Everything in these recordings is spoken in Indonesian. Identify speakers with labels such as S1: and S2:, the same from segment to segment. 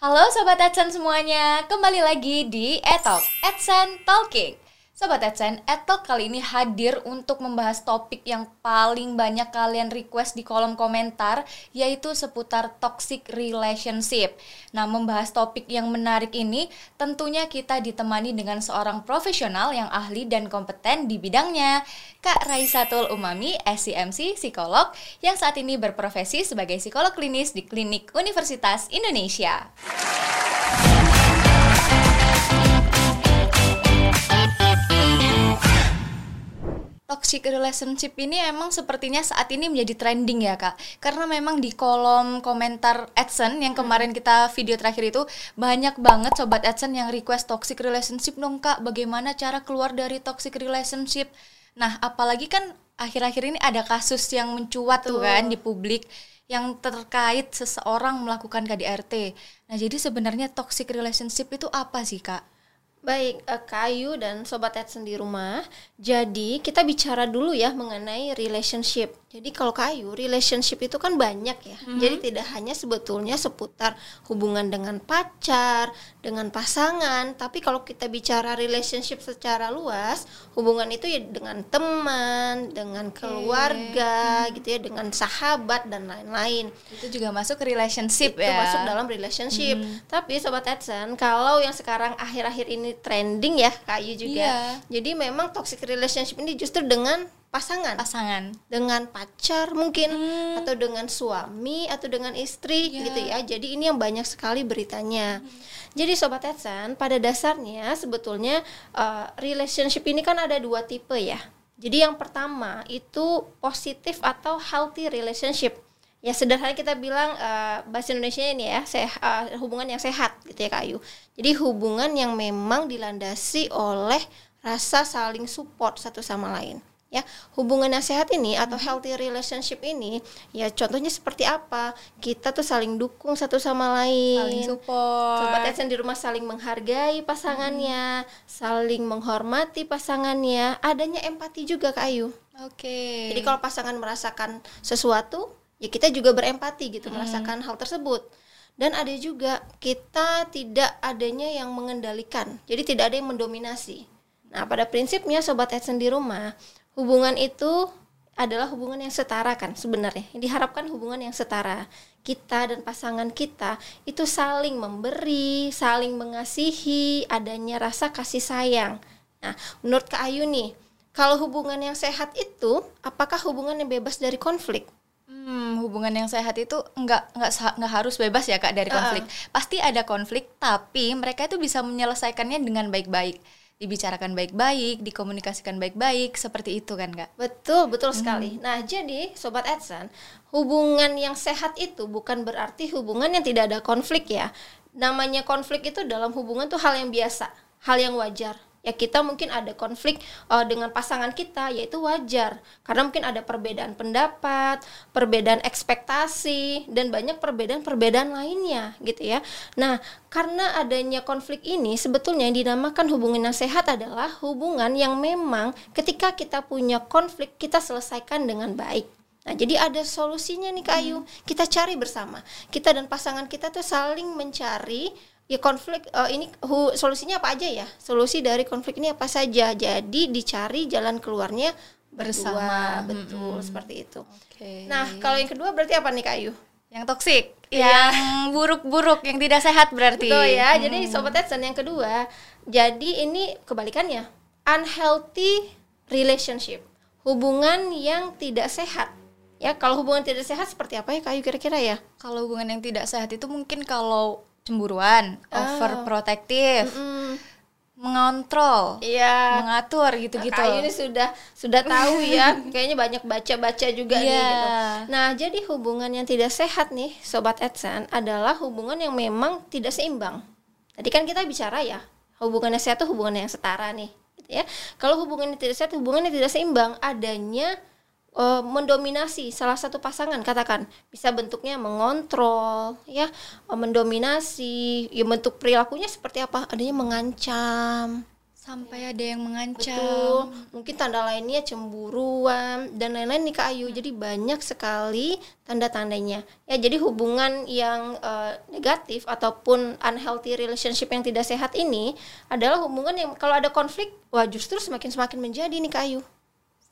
S1: Halo Sobat AdSense semuanya, kembali lagi di Etalk, AdSense Talking. Sobat AdSense, Etalk kali ini hadir untuk membahas topik yang paling banyak kalian request di kolom komentar, yaitu seputar toxic relationship. Nah, membahas topik yang menarik ini, tentunya kita ditemani dengan seorang profesional yang ahli dan kompeten di bidangnya, Kak Raisatul Umami, SCMC, psikolog, yang saat ini berprofesi sebagai psikolog klinis di Klinik Universitas Indonesia. Toxic relationship ini emang sepertinya saat ini menjadi trending ya kak. Karena memang di kolom komentar AdSense yang kemarin kita video terakhir itu banyak banget sobat AdSense yang request toxic relationship dong kak. Bagaimana cara keluar dari toxic relationship? Nah apalagi kan akhir-akhir ini ada kasus yang mencuat tuh kan di publik yang terkait seseorang melakukan KDRT nah jadi sebenarnya toxic relationship itu apa sih kak
S2: Baik, uh, Kayu dan Sobat Edson di rumah. Jadi, kita bicara dulu ya mengenai relationship. Jadi kalau kayu relationship itu kan banyak ya. Mm-hmm. Jadi tidak hanya sebetulnya seputar hubungan dengan pacar, dengan pasangan, tapi kalau kita bicara relationship secara luas, hubungan itu ya dengan teman, dengan keluarga, mm-hmm. gitu ya, dengan sahabat dan lain-lain.
S1: Itu juga masuk ke relationship itu
S2: ya. Itu masuk dalam relationship. Mm-hmm. Tapi sobat Edson, kalau yang sekarang akhir-akhir ini trending ya kayu juga. Yeah. Jadi memang toxic relationship ini justru dengan pasangan
S1: pasangan
S2: dengan pacar mungkin hmm. atau dengan suami atau dengan istri yeah. gitu ya jadi ini yang banyak sekali beritanya hmm. jadi sobat Edson pada dasarnya sebetulnya uh, relationship ini kan ada dua tipe ya jadi yang pertama itu positif atau healthy relationship ya sederhana kita bilang uh, bahasa Indonesia ini ya seha, uh, hubungan yang sehat gitu ya Kayu jadi hubungan yang memang dilandasi oleh rasa saling support satu sama lain ya. Hubungan yang sehat ini atau hmm. healthy relationship ini ya contohnya seperti apa? Kita tuh saling dukung satu sama lain.
S1: Saling support.
S2: Sobat Edson di rumah saling menghargai pasangannya hmm. saling menghormati pasangannya. Adanya empati juga kak Ayu.
S1: Oke. Okay.
S2: jadi kalau pasangan merasakan sesuatu ya kita juga berempati gitu hmm. merasakan hal tersebut dan ada juga kita tidak adanya yang mengendalikan jadi tidak ada yang mendominasi Nah, pada prinsipnya sobat Edson di rumah, hubungan itu adalah hubungan yang setara kan sebenarnya. Diharapkan hubungan yang setara. Kita dan pasangan kita itu saling memberi, saling mengasihi, adanya rasa kasih sayang. Nah, menurut Kak Ayu nih, kalau hubungan yang sehat itu apakah hubungan yang bebas dari konflik?
S1: Hmm, hubungan yang sehat itu nggak nggak nggak harus bebas ya kak dari konflik. Uh. Pasti ada konflik, tapi mereka itu bisa menyelesaikannya dengan baik-baik dibicarakan baik-baik, dikomunikasikan baik-baik, seperti itu kan kak?
S2: Betul, betul hmm. sekali. Nah jadi Sobat Edson, hubungan yang sehat itu bukan berarti hubungan yang tidak ada konflik ya. Namanya konflik itu dalam hubungan tuh hal yang biasa, hal yang wajar ya kita mungkin ada konflik uh, dengan pasangan kita yaitu wajar karena mungkin ada perbedaan pendapat, perbedaan ekspektasi dan banyak perbedaan-perbedaan lainnya gitu ya. Nah, karena adanya konflik ini sebetulnya yang dinamakan hubungan yang sehat adalah hubungan yang memang ketika kita punya konflik kita selesaikan dengan baik. Nah, jadi ada solusinya nih Kak Ayu. Hmm. Kita cari bersama. Kita dan pasangan kita tuh saling mencari ya konflik uh, ini hu, solusinya apa aja ya? Solusi dari konflik ini apa saja? Jadi dicari jalan keluarnya bersama. Berdua. betul hmm. seperti itu. Okay. nah kalau yang kedua berarti apa nih kayu
S1: yang toksik. Iya. yang buruk-buruk yang tidak sehat berarti.
S2: Betul ya. Hmm. jadi sobat Edson yang kedua. Jadi ini kebalikannya. Unhealthy relationship. Hubungan yang tidak sehat. Ya kalau hubungan tidak sehat seperti apa ya kayu kira-kira ya?
S1: Kalau hubungan yang tidak sehat itu mungkin kalau cemburuan, oh. overprotective. Mm -mm mengontrol,
S2: iya,
S1: mengatur gitu-gitu.
S2: Kayu ini sudah sudah tahu ya, kayaknya banyak baca-baca juga yeah. nih. Gitu. Nah, jadi hubungan yang tidak sehat nih, sobat Edson, adalah hubungan yang memang tidak seimbang. Tadi kan kita bicara ya, hubungan yang sehat itu hubungan yang setara nih, gitu ya. Kalau hubungan yang tidak sehat, hubungan yang tidak seimbang, adanya uh, mendominasi salah satu pasangan katakan bisa bentuknya mengontrol ya uh, mendominasi ya bentuk perilakunya seperti apa adanya mengancam
S1: Sampai ada yang mengancam.
S2: Betul. Mungkin tanda lainnya cemburuan dan lain-lain nih Kak Ayu. Jadi banyak sekali tanda-tandanya. Ya, jadi hubungan yang eh, negatif ataupun unhealthy relationship yang tidak sehat ini adalah hubungan yang kalau ada konflik, wah justru semakin semakin menjadi nih Kak Ayu.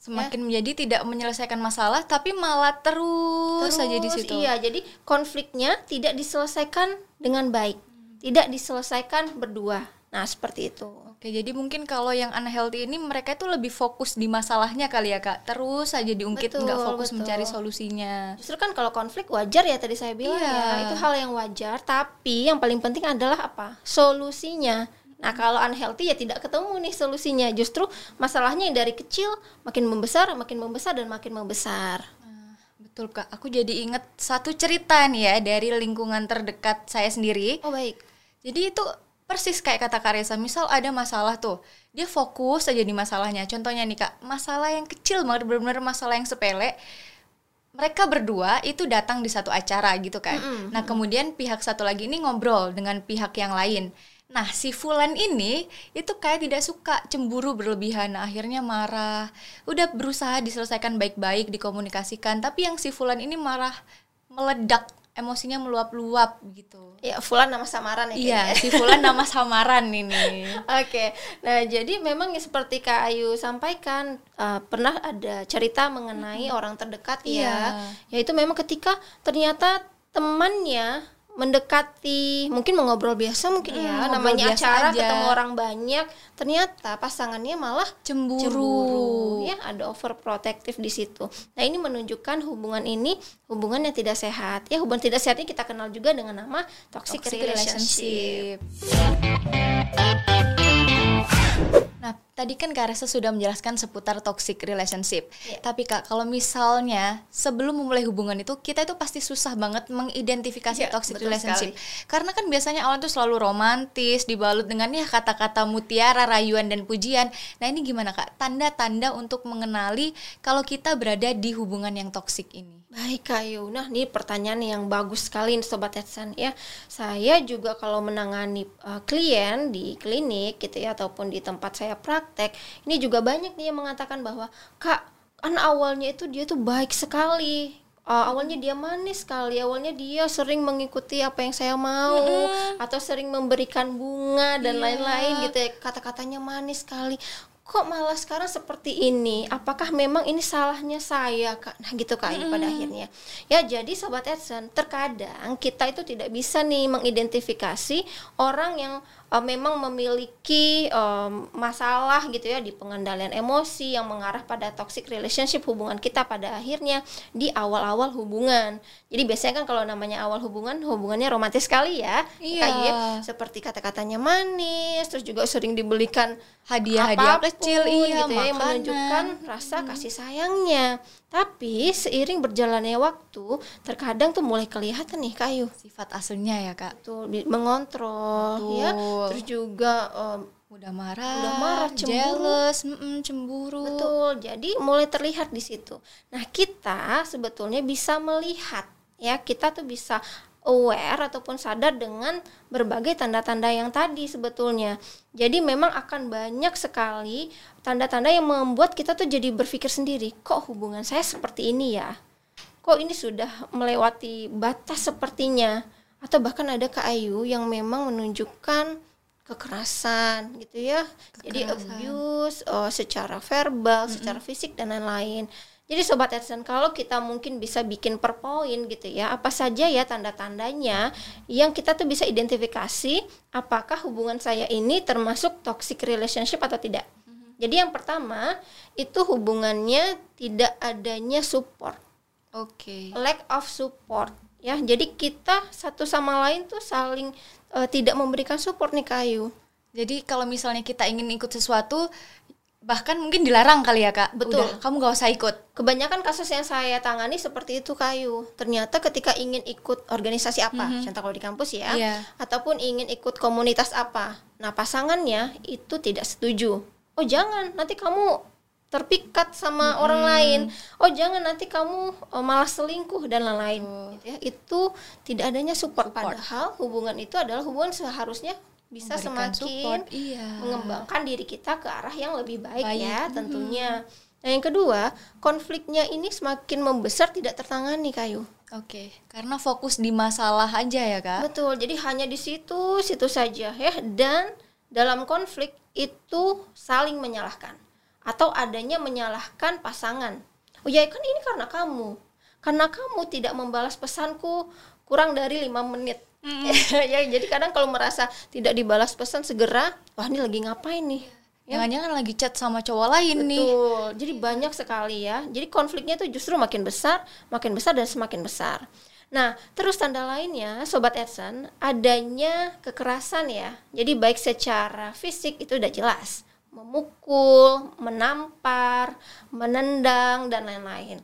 S1: Semakin menjadi tidak menyelesaikan masalah tapi malah terus, saja di
S2: Terus,
S1: situ.
S2: Iya, jadi konfliknya tidak diselesaikan dengan baik. Tidak diselesaikan berdua. Nah, seperti itu.
S1: Oke, jadi mungkin kalau yang unhealthy ini mereka itu lebih fokus di masalahnya kali ya kak. Terus saja diungkit, nggak fokus
S2: betul.
S1: mencari solusinya.
S2: Justru kan kalau konflik wajar ya tadi saya bilang
S1: Iya.
S2: ya, itu hal yang wajar, tapi yang paling penting adalah apa? Solusinya. Nah, kalau unhealthy ya tidak ketemu nih solusinya. Justru masalahnya yang dari kecil makin membesar, makin membesar dan makin membesar.
S1: Nah, betul kak. Aku jadi inget satu cerita nih ya dari lingkungan terdekat saya sendiri.
S2: Oh, baik.
S1: Jadi itu persis kayak kata Kak Reza, misal ada masalah tuh, dia fokus aja di masalahnya. Contohnya nih Kak, masalah yang kecil banget, benar-benar masalah yang sepele. Mereka berdua itu datang di satu acara gitu kan. Nah kemudian pihak satu lagi ini ngobrol dengan pihak yang lain. Nah si Fulan ini itu kayak tidak suka cemburu berlebihan. Nah, akhirnya marah. Udah berusaha diselesaikan baik-baik, dikomunikasikan. Tapi yang si Fulan ini marah, meledak, emosinya meluap-luap gitu.
S2: Ya, Fulan nama samaran ya.
S1: Iya, si Fulan nama samaran ini.
S2: Oke, nah jadi memang ya seperti Kak Ayu sampaikan uh, pernah ada cerita mengenai orang terdekat ya, yaitu memang ketika ternyata temannya mendekati mungkin mengobrol biasa mungkin
S1: Hmm,
S2: ya namanya
S1: biasa
S2: acara
S1: aja.
S2: ketemu orang banyak ternyata pasangannya malah
S1: Cemburu.
S2: cemburu ya ada overprotective di situ nah ini menunjukkan hubungan ini hubungan yang tidak sehat ya hubungan tidak sehat ini kita kenal juga dengan nama toxic,
S1: Toxic
S2: relationship.
S1: relationship. Nah, tadi kan Kak Resa sudah menjelaskan seputar toxic relationship.
S2: Iya.
S1: Tapi Kak, kalau misalnya sebelum memulai hubungan itu, kita itu pasti susah banget mengidentifikasi
S2: Iya,
S1: toxic relationship. Karena kan biasanya awal itu selalu romantis, dibalut dengan ya kata-kata mutiara, rayuan dan pujian. Nah, ini gimana Kak? Tanda-tanda untuk mengenali kalau kita berada di hubungan yang toxic ini.
S2: Baik Kak Ayu, nah ini pertanyaan yang bagus sekali nih Sobat Edson ya Saya juga kalau menangani uh, klien di klinik gitu ya Ataupun di tempat saya praktek Ini juga banyak nih yang mengatakan bahwa Kak, kan awalnya itu dia tuh baik sekali Uh, awalnya dia manis sekali, awalnya dia sering mengikuti apa yang saya mau atau sering memberikan bunga dan
S1: Iya.
S2: lain-lain gitu ya. Kata-katanya manis sekali. Kok malah sekarang seperti ini? Apakah memang ini salahnya saya, Kak? Nah, gitu Kak Ayu pada akhirnya. Ya, jadi sobat Edson, terkadang kita itu tidak bisa nih mengidentifikasi orang yang uh, memang memiliki um, masalah gitu ya di pengendalian emosi yang mengarah pada toxic relationship hubungan kita pada akhirnya di awal-awal hubungan. Jadi biasanya kan kalau namanya awal hubungan hubungannya romantis sekali ya.
S1: Iya.
S2: Ayu ya. seperti kata-katanya manis, terus juga sering dibelikan
S1: Hadiah-hadiah kecil, iya,
S2: gitu ya, yang menunjukkan rasa kasih sayangnya. Tapi seiring berjalannya waktu, terkadang tuh mulai kelihatan nih kayu
S1: Sifat aslinya ya, Kak.
S2: tuh mengontrol ya,
S1: Betul.
S2: terus juga em,
S1: Mudah marah,
S2: Mudah marah, cemburu.
S1: jealous, mm-mm, cemburu.
S2: betul. Jadi mulai terlihat di situ. Nah kita sebetulnya bisa melihat ya, kita tuh bisa aware ataupun sadar dengan berbagai tanda-tanda yang tadi sebetulnya. Jadi memang akan banyak sekali tanda-tanda yang membuat kita tuh jadi berpikir sendiri, kok hubungan saya seperti ini ya? Kok ini sudah melewati batas sepertinya? Atau bahkan ada Kak Ayu yang memang menunjukkan kekerasan gitu ya. Jadi
S1: Kekerasan.
S2: abuse eh, secara verbal, secara fisik dan lain-lain. Jadi sobat Edson, kalau kita mungkin bisa bikin per poin gitu ya, apa saja ya tanda-tandanya yang kita tuh bisa identifikasi apakah hubungan saya ini termasuk toxic relationship atau tidak. Jadi yang pertama itu hubungannya tidak adanya support,
S1: Oke.
S2: lack of support ya. Jadi kita satu sama lain tuh saling eh, tidak memberikan support nih kayu.
S1: Jadi kalau misalnya kita ingin ikut sesuatu, bahkan mungkin dilarang kali ya kak.
S2: Betul.
S1: Udah, kamu gak usah ikut.
S2: Kebanyakan kasus yang saya tangani seperti itu kayu. Ternyata ketika ingin ikut organisasi apa, contoh kalau di kampus ya,
S1: Iya.
S2: ataupun ingin ikut komunitas apa, nah pasangannya itu tidak setuju. Oh jangan, nanti kamu terpikat sama orang lain. Oh jangan, nanti kamu eh, malah selingkuh dan lain-lain. Gitu ya. Itu tidak adanya support.
S1: Support.
S2: Padahal hubungan itu adalah hubungan seharusnya bisa
S1: Memberikan
S2: semakin
S1: support, iya.
S2: mengembangkan diri kita ke arah yang lebih baik,
S1: Baik,
S2: ya tentunya. Nah yang kedua, konfliknya ini semakin membesar tidak tertangani kayu.
S1: Oke, karena fokus di masalah aja ya kak.
S2: Betul, jadi hanya di situ, situ saja ya. Dan dalam konflik itu saling menyalahkan atau adanya menyalahkan pasangan. Oh ya kan ini karena kamu, karena kamu tidak membalas pesanku kurang dari lima menit. ya jadi kadang kalau merasa tidak dibalas pesan segera, wah ini lagi ngapain nih?
S1: Jangan-jangan lagi chat sama cowok lain nih.
S2: Betul. Jadi banyak sekali ya. Jadi konfliknya itu justru makin besar, makin besar dan semakin besar. Nah, terus tanda lainnya, sobat Edson, adanya kekerasan ya. Jadi baik secara fisik itu udah jelas, memukul, menampar, menendang dan lain-lain.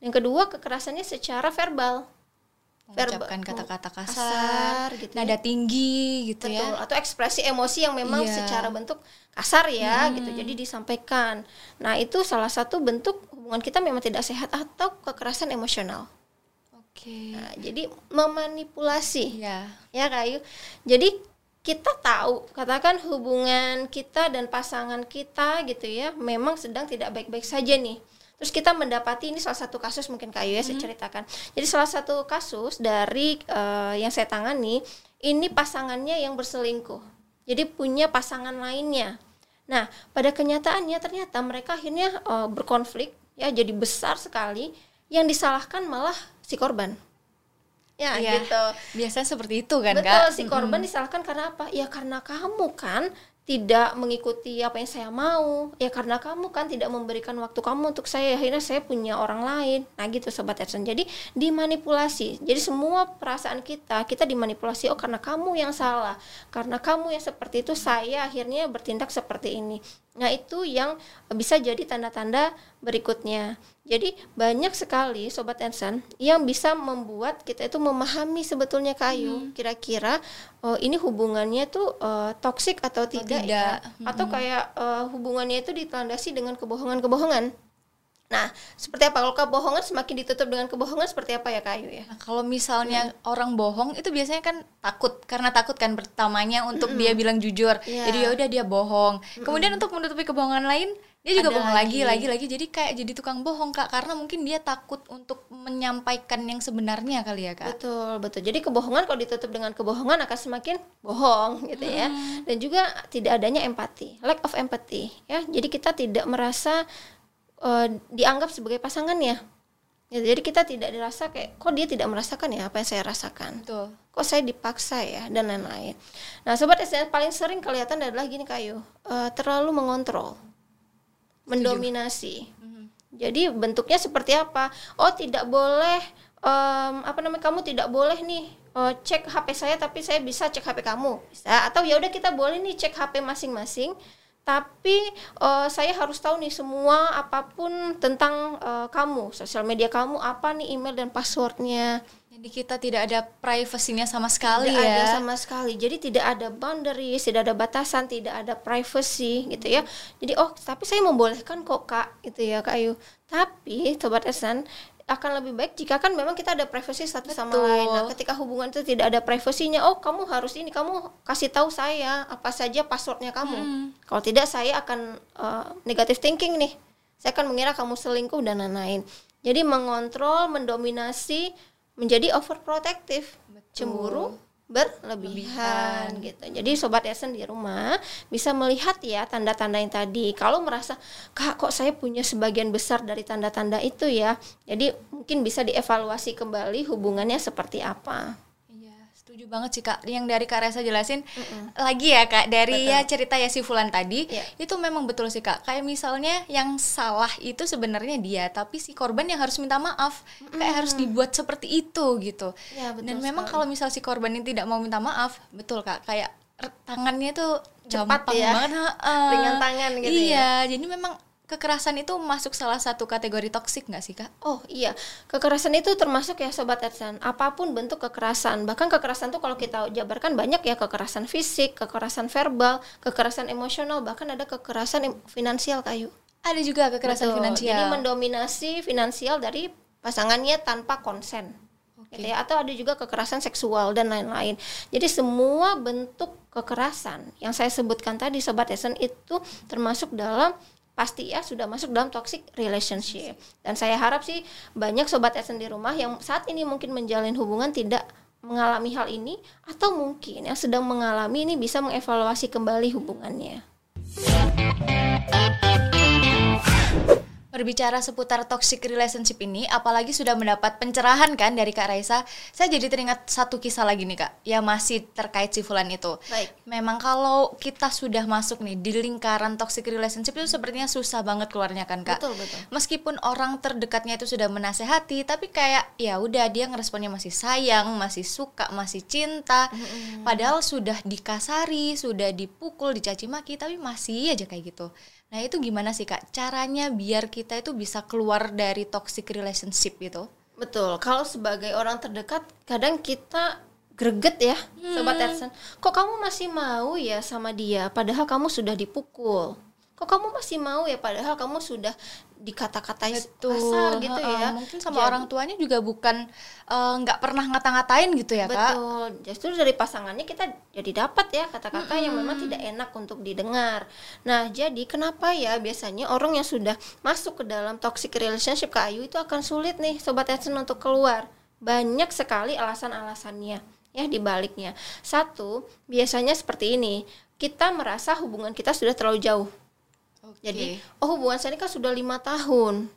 S2: Yang kedua, kekerasannya secara verbal.
S1: Mengucapkan kata-kata kasar,
S2: kasar gitu ya.
S1: nada tinggi gitu
S2: Betul,
S1: ya.
S2: atau ekspresi emosi yang memang
S1: Iya.
S2: secara bentuk kasar ya gitu. Jadi disampaikan. Nah, itu salah satu bentuk hubungan kita memang tidak sehat atau kekerasan emosional.
S1: Oke.
S2: Nah, jadi memanipulasi
S1: Iya.
S2: ya Kayu. Jadi kita tahu katakan hubungan kita dan pasangan kita gitu ya memang sedang tidak baik-baik saja nih. Terus kita mendapati ini salah satu kasus mungkin Kayu ya saya ceritakan. Jadi salah satu kasus dari eh, yang saya tangani ini pasangannya yang berselingkuh. Jadi punya pasangan lainnya. Nah, pada kenyataannya ternyata mereka akhirnya eh, berkonflik ya jadi besar sekali yang disalahkan malah si korban. Ya,
S1: Iya.
S2: gitu.
S1: Biasanya seperti itu kan
S2: Betul,
S1: kak.
S2: si korban disalahkan karena apa? Ya karena kamu kan tidak mengikuti apa yang saya mau. Ya karena kamu kan tidak memberikan waktu kamu untuk saya. Akhirnya saya punya orang lain. Nah gitu Sobat Edson. Jadi dimanipulasi. Jadi semua perasaan kita, kita dimanipulasi. Oh karena kamu yang salah. Karena kamu yang seperti itu, saya akhirnya bertindak seperti ini. Nah itu yang bisa jadi tanda-tanda berikutnya. Jadi banyak sekali Sobat Edson yang bisa membuat kita itu memahami sebetulnya kayu. Kira-kira oh, ini hubungannya tuh eh, toksik atau tidak, ya?
S1: tidak.
S2: Atau kayak eh, hubungannya itu ditandasi dengan kebohongan-kebohongan. Nah, seperti apa kalau kebohongan semakin ditutup dengan kebohongan seperti apa ya kayu ya?
S1: Nah, kalau misalnya orang bohong itu biasanya kan takut karena takut kan pertamanya untuk dia bilang jujur.
S2: Iya.
S1: Jadi ya udah dia bohong. Kemudian untuk menutupi kebohongan lain dia juga
S2: Ada
S1: bohong lagi
S2: lagi.
S1: lagi lagi. Jadi kayak jadi tukang bohong Kak karena mungkin dia takut untuk menyampaikan yang sebenarnya kali ya Kak.
S2: Betul, betul. Jadi kebohongan kalau ditutup dengan kebohongan akan semakin bohong gitu ya. Dan juga tidak adanya empati, lack of empathy ya. Jadi kita tidak merasa eh, dianggap sebagai pasangannya. Ya, jadi kita tidak dirasa kayak kok dia tidak merasakan ya apa yang saya rasakan.
S1: Betul.
S2: Kok saya dipaksa ya dan lain-lain. Nah, sobat SDN paling sering kelihatan adalah gini kayu, eh, terlalu mengontrol, mendominasi. Jadi bentuknya seperti apa? Oh tidak boleh em, apa namanya kamu tidak boleh nih eh, cek HP saya tapi saya bisa cek HP kamu bisa atau ya udah kita boleh nih cek HP masing-masing tapi eh, saya harus tahu nih semua apa pun tentang eh, kamu. Sosial media kamu apa nih email dan passwordnya?
S1: Jadi kita tidak ada privasinya sama sekali
S2: tidak
S1: ya.
S2: ada sama sekali. Jadi tidak ada boundaries tidak ada batasan tidak ada privacy gitu ya. Jadi oh tapi saya membolehkan kok kak gitu ya kak Ayu. Tapi sobat Esan akan lebih baik jika kan memang kita ada privacy satu sama
S1: Betul.
S2: lain. Nah ketika hubungan itu tidak ada privasinya oh kamu harus ini kamu kasih tahu saya apa saja passwordnya kamu. Kalau tidak saya akan uh, negative thinking nih. Saya akan mengira kamu selingkuh dan lain-lain. Jadi mengontrol mendominasi menjadi overprotective cemburu berlebihan gitu. Jadi sobat Esen di rumah bisa melihat ya tanda-tanda yang tadi. Kalau merasa kak kok saya punya sebagian besar dari tanda-tanda itu ya. Jadi mungkin bisa dievaluasi kembali hubungannya seperti apa.
S1: Iya, setuju banget sih Kak. Yang dari Kak Resa jelasin lagi ya Kak, dari ya cerita ya si Fulan tadi,
S2: Iya.
S1: itu memang betul sih Kak. Kayak misalnya yang salah itu sebenarnya dia, tapi si korban yang harus minta maaf. Kayak harus dibuat seperti itu gitu.
S2: Ya, betul
S1: Dan memang kalau misal si korban ini tidak mau minta maaf, betul Kak, kayak tangannya tuh
S2: Cepat ya.
S1: banget, heeh.
S2: Ringan tangan gitu ya.
S1: Iya, jadi memang kekerasan itu masuk salah satu kategori toksik nggak sih Kak?
S2: Oh iya, kekerasan itu termasuk ya sobat Edson. Apa pun bentuk kekerasan, bahkan kekerasan tuh kalau kita jabarkan banyak ya kekerasan fisik, kekerasan verbal, kekerasan emosional, bahkan ada kekerasan finansial kayu.
S1: Ada juga kekerasan
S2: Betul.
S1: finansial.
S2: Jadi mendominasi finansial dari pasangannya tanpa konsen. gitu ya atau ada juga kekerasan seksual dan lain-lain. Jadi semua bentuk kekerasan yang saya sebutkan tadi sobat Esen itu termasuk dalam pasti ya sudah masuk dalam toxic relationship. Dan saya harap sih banyak sobat Esen di rumah yang saat ini mungkin menjalin hubungan tidak mengalami hal ini atau mungkin yang sedang mengalami ini bisa mengevaluasi kembali hubungannya.
S1: Berbicara seputar toxic relationship ini, apalagi sudah mendapat pencerahan kan dari Kak Raisa, saya jadi teringat satu kisah lagi nih Kak, yang masih terkait si Fulan itu.
S2: Baik.
S1: Memang kalau kita sudah masuk nih di lingkaran toxic relationship itu sepertinya susah banget keluarnya kan Kak.
S2: Betul, betul.
S1: Meskipun orang terdekatnya itu sudah menasehati, tapi kayak ya udah dia ngeresponnya masih sayang, masih suka, masih cinta. Padahal sudah dikasari, sudah dipukul, dicaci maki, tapi masih aja kayak gitu. Nah itu gimana sih kak caranya biar kita itu bisa keluar dari toxic relationship gitu?
S2: Betul. Kalau sebagai orang terdekat, kadang kita greget ya, sobat Edson. Kok kamu masih mau ya sama dia, padahal kamu sudah dipukul. Kok kamu masih mau ya, padahal kamu sudah dikata-katai kasar gitu ya.
S1: Mungkin sama
S2: Jadi-
S1: orang tuanya juga bukan eh, nggak pernah ngata-ngatain gitu ya kak?
S2: Betul. Justru dari pasangannya kita jadi dapat ya kata-kata yang memang tidak enak untuk didengar. Nah, jadi kenapa ya biasanya orang yang sudah masuk ke dalam toxic relationship ke Ayu itu akan sulit nih sobat Edson untuk keluar. Banyak sekali alasan-alasannya ya di baliknya. Satu, biasanya seperti ini. Kita merasa hubungan kita sudah terlalu jauh.
S1: Oke.
S2: Jadi, oh hubungan saya ini kan sudah lima tahun.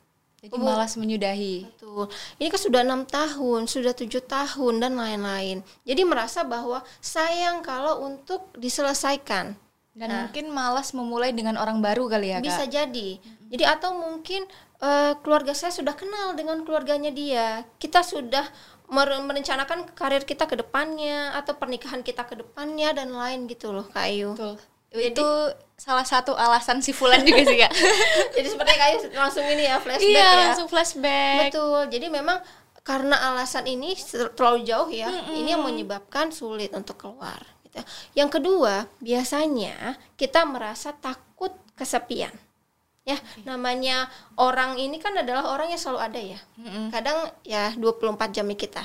S1: Jadi malas menyudahi.
S2: Betul. Ini kan sudah enam tahun, sudah tujuh tahun dan lain-lain. Jadi merasa bahwa sayang kalau untuk diselesaikan.
S1: Dan mungkin malas memulai dengan orang baru kali ya kak?
S2: Bisa jadi. Jadi atau mungkin eh, keluarga saya sudah kenal dengan keluarganya dia. Kita sudah mer- merencanakan karir kita ke depannya atau pernikahan kita ke depannya dan lain gitu loh, Kak Ayu.
S1: Betul. Itu salah satu alasan si Fulan juga sih kak.
S2: Jadi seperti Kak Ayu langsung ini ya flashback
S1: iya
S2: ya.
S1: langsung flashback.
S2: Betul. Jadi memang karena alasan ini terlalu jauh ya, ini yang menyebabkan sulit untuk keluar. Gitu. Yang kedua, biasanya kita merasa takut kesepian. Ya, namanya orang ini kan adalah orang yang selalu ada ya. Kadang ya 24 jam kita.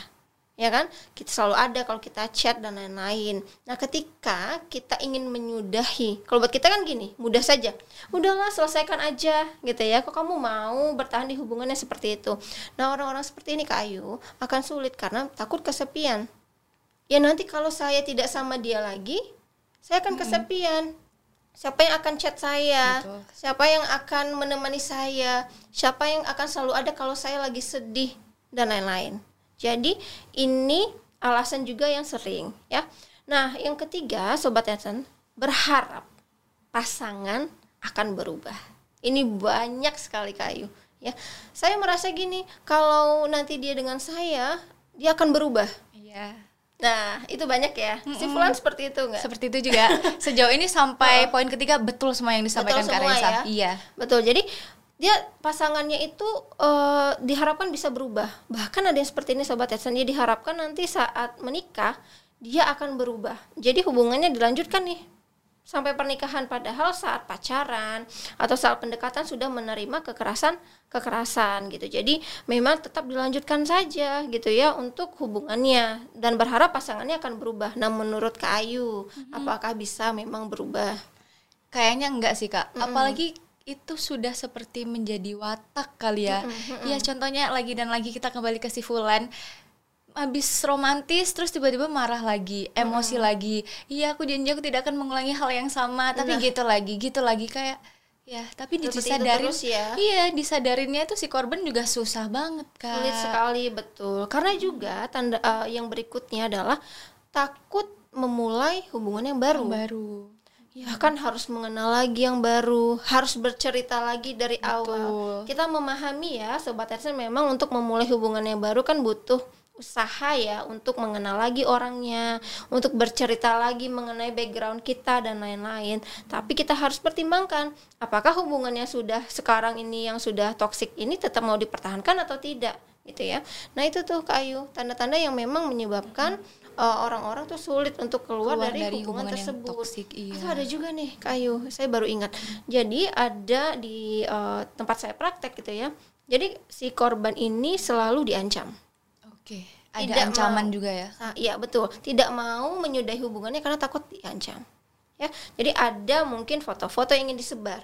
S2: Ya kan? Kita selalu ada kalau kita chat dan lain-lain. Nah, ketika kita ingin menyudahi, kalau buat kita kan gini, mudah saja. Udahlah, selesaikan aja gitu ya. Kok kamu mau bertahan di hubungannya seperti itu? Nah, orang-orang seperti ini Kak Ayu akan sulit karena takut kesepian. Ya nanti kalau saya tidak sama dia lagi, saya akan kesepian. Siapa yang akan chat saya?
S1: Betul.
S2: Siapa yang akan menemani saya? Siapa yang akan selalu ada kalau saya lagi sedih dan lain-lain. Jadi ini alasan juga yang sering ya. Nah, yang ketiga sobat Edson berharap pasangan akan berubah. Ini banyak sekali kayu ya. Saya merasa gini, kalau nanti dia dengan saya, dia akan berubah.
S1: Iya.
S2: Nah, itu banyak ya. Si Fulan seperti itu enggak?
S1: Seperti itu juga. Sejauh ini sampai poin ketiga betul semua yang disampaikan
S2: Betul
S1: Kak
S2: semua
S1: Raisa.
S2: ya?
S1: Iya.
S2: Betul. Jadi dia pasangannya itu eh, diharapkan bisa berubah. Bahkan ada yang seperti ini sobat Edson, dia diharapkan nanti saat menikah dia akan berubah. Jadi hubungannya dilanjutkan nih sampai pernikahan padahal saat pacaran atau saat pendekatan sudah menerima kekerasan kekerasan gitu. Jadi memang tetap dilanjutkan saja gitu ya untuk hubungannya dan berharap pasangannya akan berubah. Nah, menurut Kak Ayu, apakah bisa memang berubah?
S1: Kayaknya enggak sih kak. Apalagi itu sudah seperti menjadi watak kali ya. Iya contohnya lagi dan lagi kita kembali ke si Fulan. Habis romantis terus tiba-tiba marah lagi, emosi lagi. Iya aku janji aku tidak akan mengulangi hal yang sama, tapi gitu lagi, gitu lagi kayak ya tapi disadarin
S2: terus ya.
S1: iya disadarinnya itu si korban juga susah banget kak
S2: Sulit sekali betul. Karena juga tanda eh, yang berikutnya adalah takut memulai hubungan yang baru.
S1: baru
S2: Ya kan harus mengenal lagi yang baru, harus bercerita lagi dari awal. Kita memahami ya, sobat Edson memang untuk memulai hubungan yang baru kan butuh usaha ya untuk mengenal lagi orangnya, untuk bercerita lagi mengenai background kita dan lain-lain. Tapi kita harus pertimbangkan apakah hubungannya sudah sekarang ini yang sudah toksik ini tetap mau dipertahankan atau tidak gitu ya. Nah, itu tuh Kak Ayu, tanda-tanda yang memang menyebabkan uh, orang-orang tuh sulit untuk keluar,
S1: Keluar
S2: dari,
S1: dari
S2: hubungan,
S1: hubungan yang
S2: tersebut.
S1: toksik, iya.
S2: Atau ada juga nih kayu, saya baru ingat. Jadi ada di uh, tempat saya praktek gitu ya. Jadi si korban ini selalu diancam.
S1: Oke, Ada
S2: tidak
S1: ancaman
S2: mau-
S1: juga ya.
S2: Nah, iya betul, tidak mau menyudahi hubungannya karena takut diancam. Ya, jadi ada mungkin foto-foto yang ingin disebar,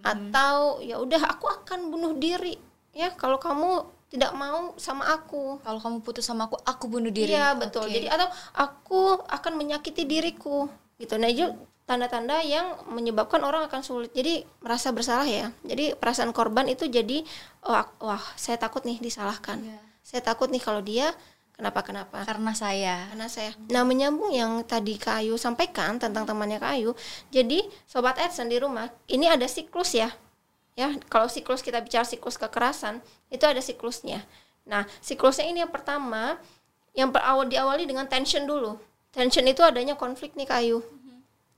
S2: atau ya udah aku akan bunuh diri. Ya, kalau kamu tidak mau sama aku.
S1: Kalau kamu putus sama aku, aku bunuh diri.
S2: Iya betul.
S1: Oke.
S2: Jadi atau aku akan menyakiti diriku gitu. Nah itu tanda-tanda yang menyebabkan orang akan sulit. Jadi merasa bersalah ya. Jadi perasaan korban itu jadi wah, wah saya takut nih disalahkan.
S1: Iya.
S2: Saya takut nih kalau dia kenapa-kenapa.
S1: karena saya.
S2: Karena saya. Nah menyambung yang tadi Kak Ayu sampaikan tentang temannya Kak Ayu. Jadi sobat Edson di rumah ini ada siklus ya. Ya kalau siklus kita bicara siklus kekerasan itu ada siklusnya. Nah siklusnya ini yang pertama yang berawal diawali dengan tension dulu. Tension itu adanya konflik nih Kak Ayu.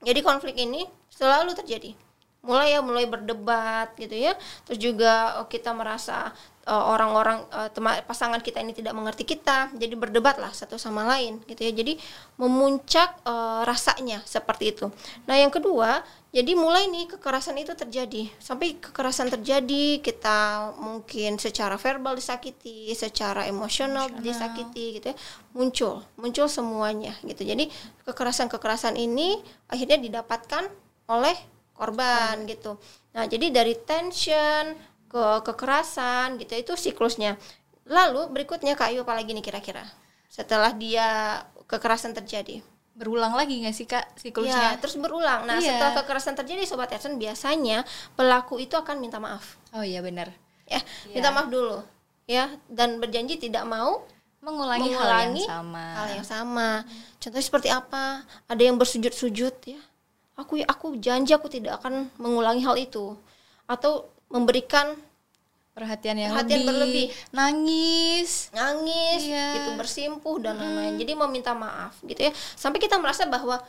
S2: Jadi konflik ini selalu terjadi. Mulai ya mulai berdebat gitu ya. Terus juga oh, kita merasa eh, orang-orang eh, tema- pasangan kita ini tidak mengerti kita. Jadi berdebat lah satu sama lain gitu ya. Jadi memuncak eh, rasanya seperti itu. Nah, yang kedua, jadi mulai nih kekerasan itu terjadi. Sampai kekerasan terjadi, kita mungkin secara verbal disakiti, secara emosional disakiti gitu ya. Muncul, muncul semuanya gitu. Jadi kekerasan-kekerasan ini akhirnya didapatkan oleh korban gitu. Nah, jadi dari tension ke kekerasan gitu itu siklusnya. Lalu berikutnya Kak Ayu apalagi nih kira-kira? Setelah dia kekerasan terjadi.
S1: Berulang lagi nggak sih kak
S2: Ya,
S1: siklusnya?
S2: terus berulang. Nah,
S1: Iya.
S2: setelah kekerasan terjadi sobat Edson biasanya pelaku itu akan minta maaf.
S1: Oh iya benar.
S2: Ya,
S1: Iya.
S2: minta maaf dulu. Ya, dan berjanji tidak mau
S1: Mengulangi, hal
S2: mengulangi
S1: yang sama.
S2: hal yang sama. Contohnya seperti apa? Ada yang bersujud-sujud ya. Aku aku janji aku tidak akan mengulangi hal itu. Atau memberikan
S1: Perhatian yang
S2: Perhatian
S1: lebih,
S2: berlebih.
S1: nangis.
S2: nangis
S1: Iya.
S2: gitu bersimpuh dan lain-lain. Jadi meminta maaf gitu ya. Sampai kita merasa bahwa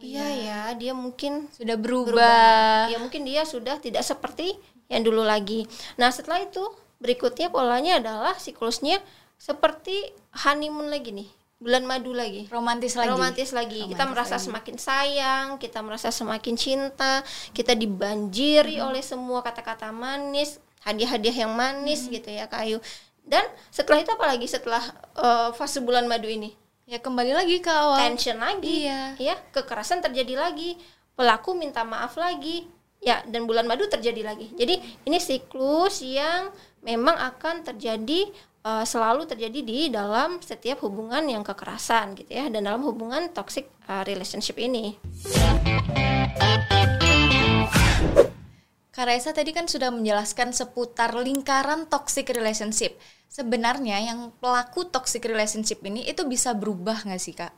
S2: iya ya, dia mungkin
S1: Sudah berubah.
S2: berubah. Ya mungkin dia sudah tidak seperti yang dulu lagi. Nah, setelah itu berikutnya polanya adalah siklusnya seperti honeymoon lagi nih. Bulan madu lagi.
S1: Romantis lagi.
S2: Romantis lagi. kita
S1: Romantis
S2: merasa
S1: lagi.
S2: semakin sayang, kita merasa semakin cinta, kita dibanjiri oleh semua kata-kata manis, hadiah-hadiah yang manis gitu ya, Kak Ayu. Dan setelah itu apalagi setelah eh, fase bulan madu ini?
S1: Ya kembali lagi ke awal.
S2: tension lagi
S1: Iya.
S2: ya kekerasan terjadi lagi pelaku minta maaf lagi ya dan bulan madu terjadi lagi jadi ini siklus yang memang akan terjadi eh, selalu terjadi di dalam setiap hubungan yang kekerasan gitu ya dan dalam hubungan toxic eh, relationship ini
S1: Kak Raisa tadi kan sudah menjelaskan seputar lingkaran toxic relationship. Sebenarnya yang pelaku toxic relationship ini itu bisa berubah nggak sih kak?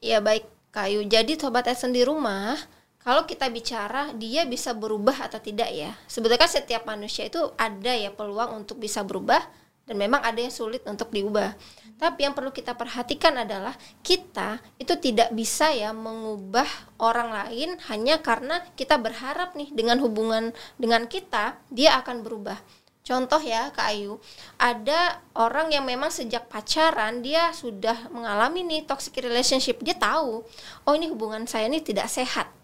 S2: ya baik kayu jadi sobat Edson di rumah kalau kita bicara dia bisa berubah atau tidak ya sebetulnya kan setiap manusia itu ada ya peluang untuk bisa berubah dan memang ada yang sulit untuk diubah tapi yang perlu kita perhatikan adalah kita itu tidak bisa ya mengubah orang lain hanya karena kita berharap nih dengan hubungan dengan kita dia akan berubah Contoh ya Kak Ayu, ada orang yang memang sejak pacaran dia sudah mengalami nih toxic relationship. Dia tahu, oh ini hubungan saya ini tidak sehat.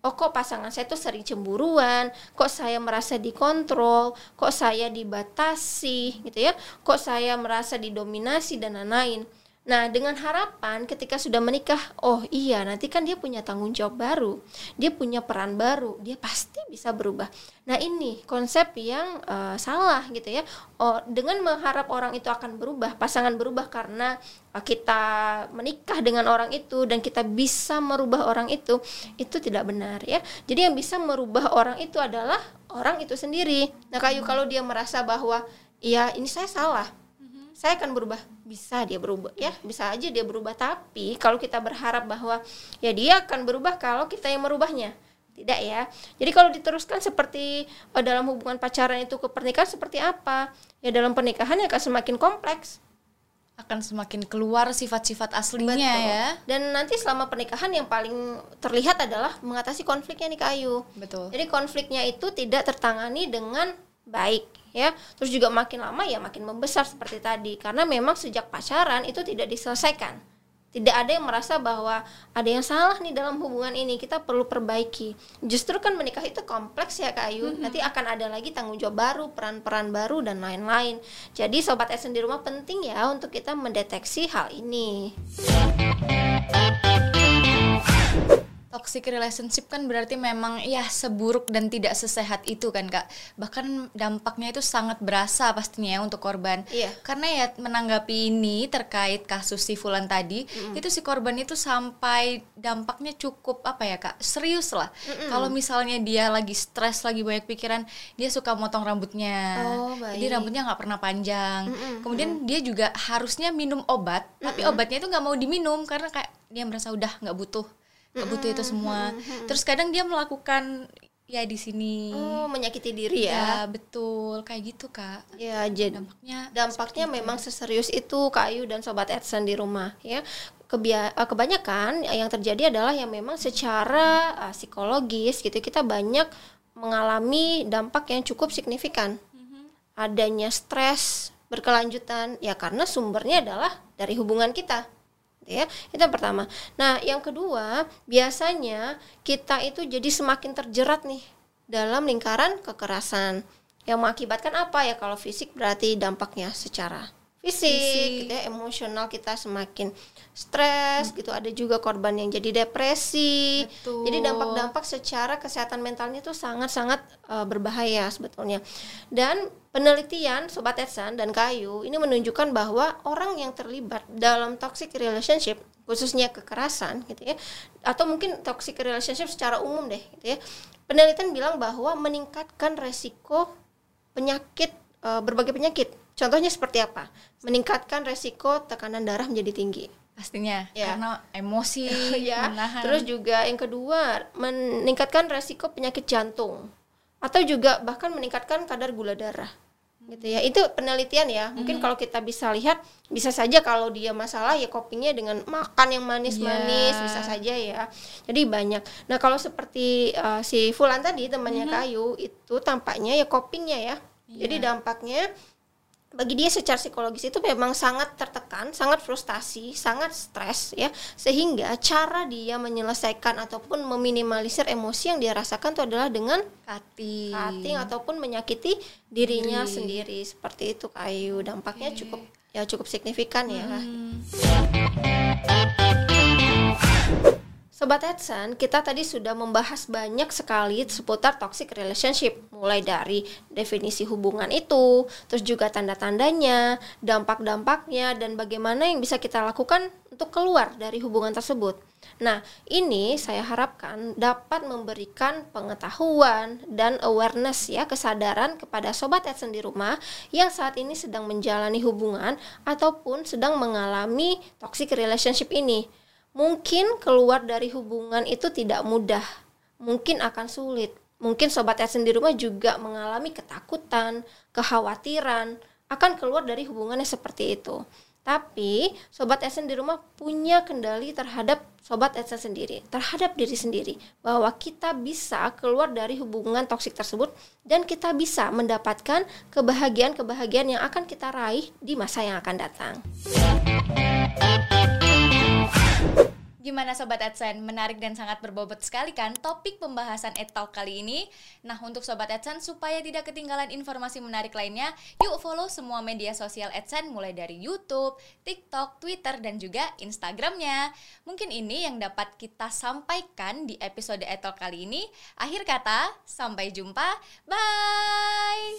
S2: Oh kok pasangan saya tuh sering cemburuan, kok saya merasa dikontrol, kok saya dibatasi gitu ya, kok saya merasa didominasi dan lain-lain. Nah, dengan harapan ketika sudah menikah, oh iya, nanti kan dia punya tanggung jawab baru, dia punya peran baru, dia pasti bisa berubah. Nah, ini konsep yang eh, salah gitu ya. Oh, dengan mengharap orang itu akan berubah, pasangan berubah karena eh, kita menikah dengan orang itu dan kita bisa merubah orang itu, itu tidak benar ya. Jadi yang bisa merubah orang itu adalah orang itu sendiri. Nah, kayu kalau dia merasa bahwa iya ini saya salah, saya akan berubah. Bisa dia berubah ya. Bisa aja dia berubah. Tapi kalau kita berharap bahwa ya dia akan berubah kalau kita yang merubahnya. Tidak ya. Jadi kalau diteruskan seperti eh, dalam hubungan pacaran itu ke pernikahan seperti apa? Ya dalam pernikahan ya akan semakin kompleks.
S1: Akan semakin keluar sifat-sifat aslinya
S2: Betul.
S1: ya.
S2: dan nanti selama pernikahan yang paling terlihat adalah mengatasi konfliknya nih Kak Ayu.
S1: Betul.
S2: jadi konfliknya itu tidak tertangani dengan baik ya. Terus juga makin lama ya makin membesar seperti tadi. Karena memang sejak pacaran itu tidak diselesaikan. Tidak ada yang merasa bahwa ada yang salah nih dalam hubungan ini kita perlu perbaiki. Justru kan menikah itu kompleks ya Kak Ayu. Nanti akan ada lagi tanggung jawab baru peran-peran baru dan lain-lain. Jadi sobat Esen di rumah penting ya untuk kita mendeteksi hal ini
S1: Toxic relationship kan berarti memang ya seburuk dan tidak sesehat itu kan kak. Bahkan dampaknya itu sangat berasa pastinya ya untuk korban.
S2: Iya.
S1: Karena ya menanggapi ini terkait kasus si Fulan tadi Itu si korban itu sampai dampaknya cukup apa ya kak Serius lah. Kalau misalnya dia lagi stres, lagi banyak pikiran Dia suka motong rambutnya.
S2: Oh,
S1: Jadi rambutnya nggak pernah panjang. Kemudian dia juga harusnya minum obat Tapi obatnya itu nggak mau diminum Karena kayak dia merasa udah nggak butuh butuh itu semua. Terus kadang dia melakukan ya di sini.
S2: oh menyakiti diri ya?
S1: Ya betul. Kayak gitu kak.
S2: ya jadi
S1: Dampaknya
S2: dampaknya memang seserius itu Kak Ayu dan Sobat Edson di rumah ya. Kebia eh, kebanyakan yang terjadi adalah yang memang secara eh, psikologis gitu kita banyak mengalami dampak yang cukup signifikan. Adanya stres berkelanjutan ya karena sumbernya adalah dari hubungan kita ya itu yang pertama. Nah yang kedua biasanya kita itu jadi semakin terjerat nih dalam lingkaran kekerasan. Yang mengakibatkan apa ya? Kalau fisik berarti dampaknya secara fisik,
S1: Fisik.
S2: gitu ya, emosional kita semakin stres gitu. Ada juga korban yang jadi depresi.
S1: Betul.
S2: jadi dampak-dampak secara kesehatan mentalnya itu sangat-sangat eh, berbahaya sebetulnya. Dan penelitian sobat Edsan dan Kayu ini menunjukkan bahwa orang yang terlibat dalam toxic relationship khususnya kekerasan gitu ya atau mungkin toxic relationship secara umum deh gitu ya penelitian bilang bahwa meningkatkan resiko penyakit eh, berbagai penyakit contohnya seperti apa? Meningkatkan resiko tekanan darah menjadi tinggi.
S1: Pastinya
S2: Ya.
S1: karena emosi
S2: ya.
S1: menahan.
S2: terus juga yang kedua meningkatkan resiko penyakit jantung. Atau juga bahkan meningkatkan kadar gula darah. Gitu ya. Itu penelitian ya. Mungkin kalau kita bisa lihat bisa saja kalau dia masalah ya copingnya dengan makan yang manis-manis
S1: Iya.
S2: bisa saja ya. Jadi banyak. Nah kalau seperti uh, si Fulan tadi temannya Kayu itu tampaknya ya copingnya ya. Jadi dampaknya bagi dia secara psikologis itu memang sangat tertekan, sangat frustasi, sangat stres ya, sehingga cara dia menyelesaikan ataupun meminimalisir emosi yang dia rasakan itu adalah dengan
S1: cutting.
S2: cutting ataupun menyakiti dirinya
S1: Diri.
S2: sendiri seperti itu kayu dampaknya cukup ya cukup signifikan ya. Sobat Edson, kita tadi sudah membahas banyak sekali seputar toxic relationship, mulai dari definisi hubungan itu, terus juga tanda-tandanya, dampak-dampaknya, dan bagaimana yang bisa kita lakukan untuk keluar dari hubungan tersebut. Nah, ini saya harapkan dapat memberikan pengetahuan dan awareness ya, kesadaran kepada sobat Edson di rumah yang saat ini sedang menjalani hubungan ataupun sedang mengalami toxic relationship ini. Mungkin keluar dari hubungan itu tidak mudah, mungkin akan sulit. Mungkin sobat Edson di rumah juga mengalami ketakutan, kekhawatiran akan keluar dari hubungannya seperti itu. Tapi sobat Edson di rumah punya kendali terhadap sobat Edson sendiri, terhadap diri sendiri, bahwa kita bisa keluar dari hubungan toksik tersebut dan kita bisa mendapatkan kebahagiaan-kebahagiaan yang akan kita raih di masa yang akan datang.
S1: Gimana Sobat AdSense? Menarik dan sangat berbobot sekali kan topik pembahasan EdTalk kali ini? Nah, untuk Sobat AdSense, supaya tidak ketinggalan informasi menarik lainnya, yuk follow semua media sosial AdSense mulai dari YouTube, TikTok, Twitter, dan juga Instagramnya. Mungkin ini yang dapat kita sampaikan di episode EdTalk kali ini. Akhir kata, sampai jumpa. Bye!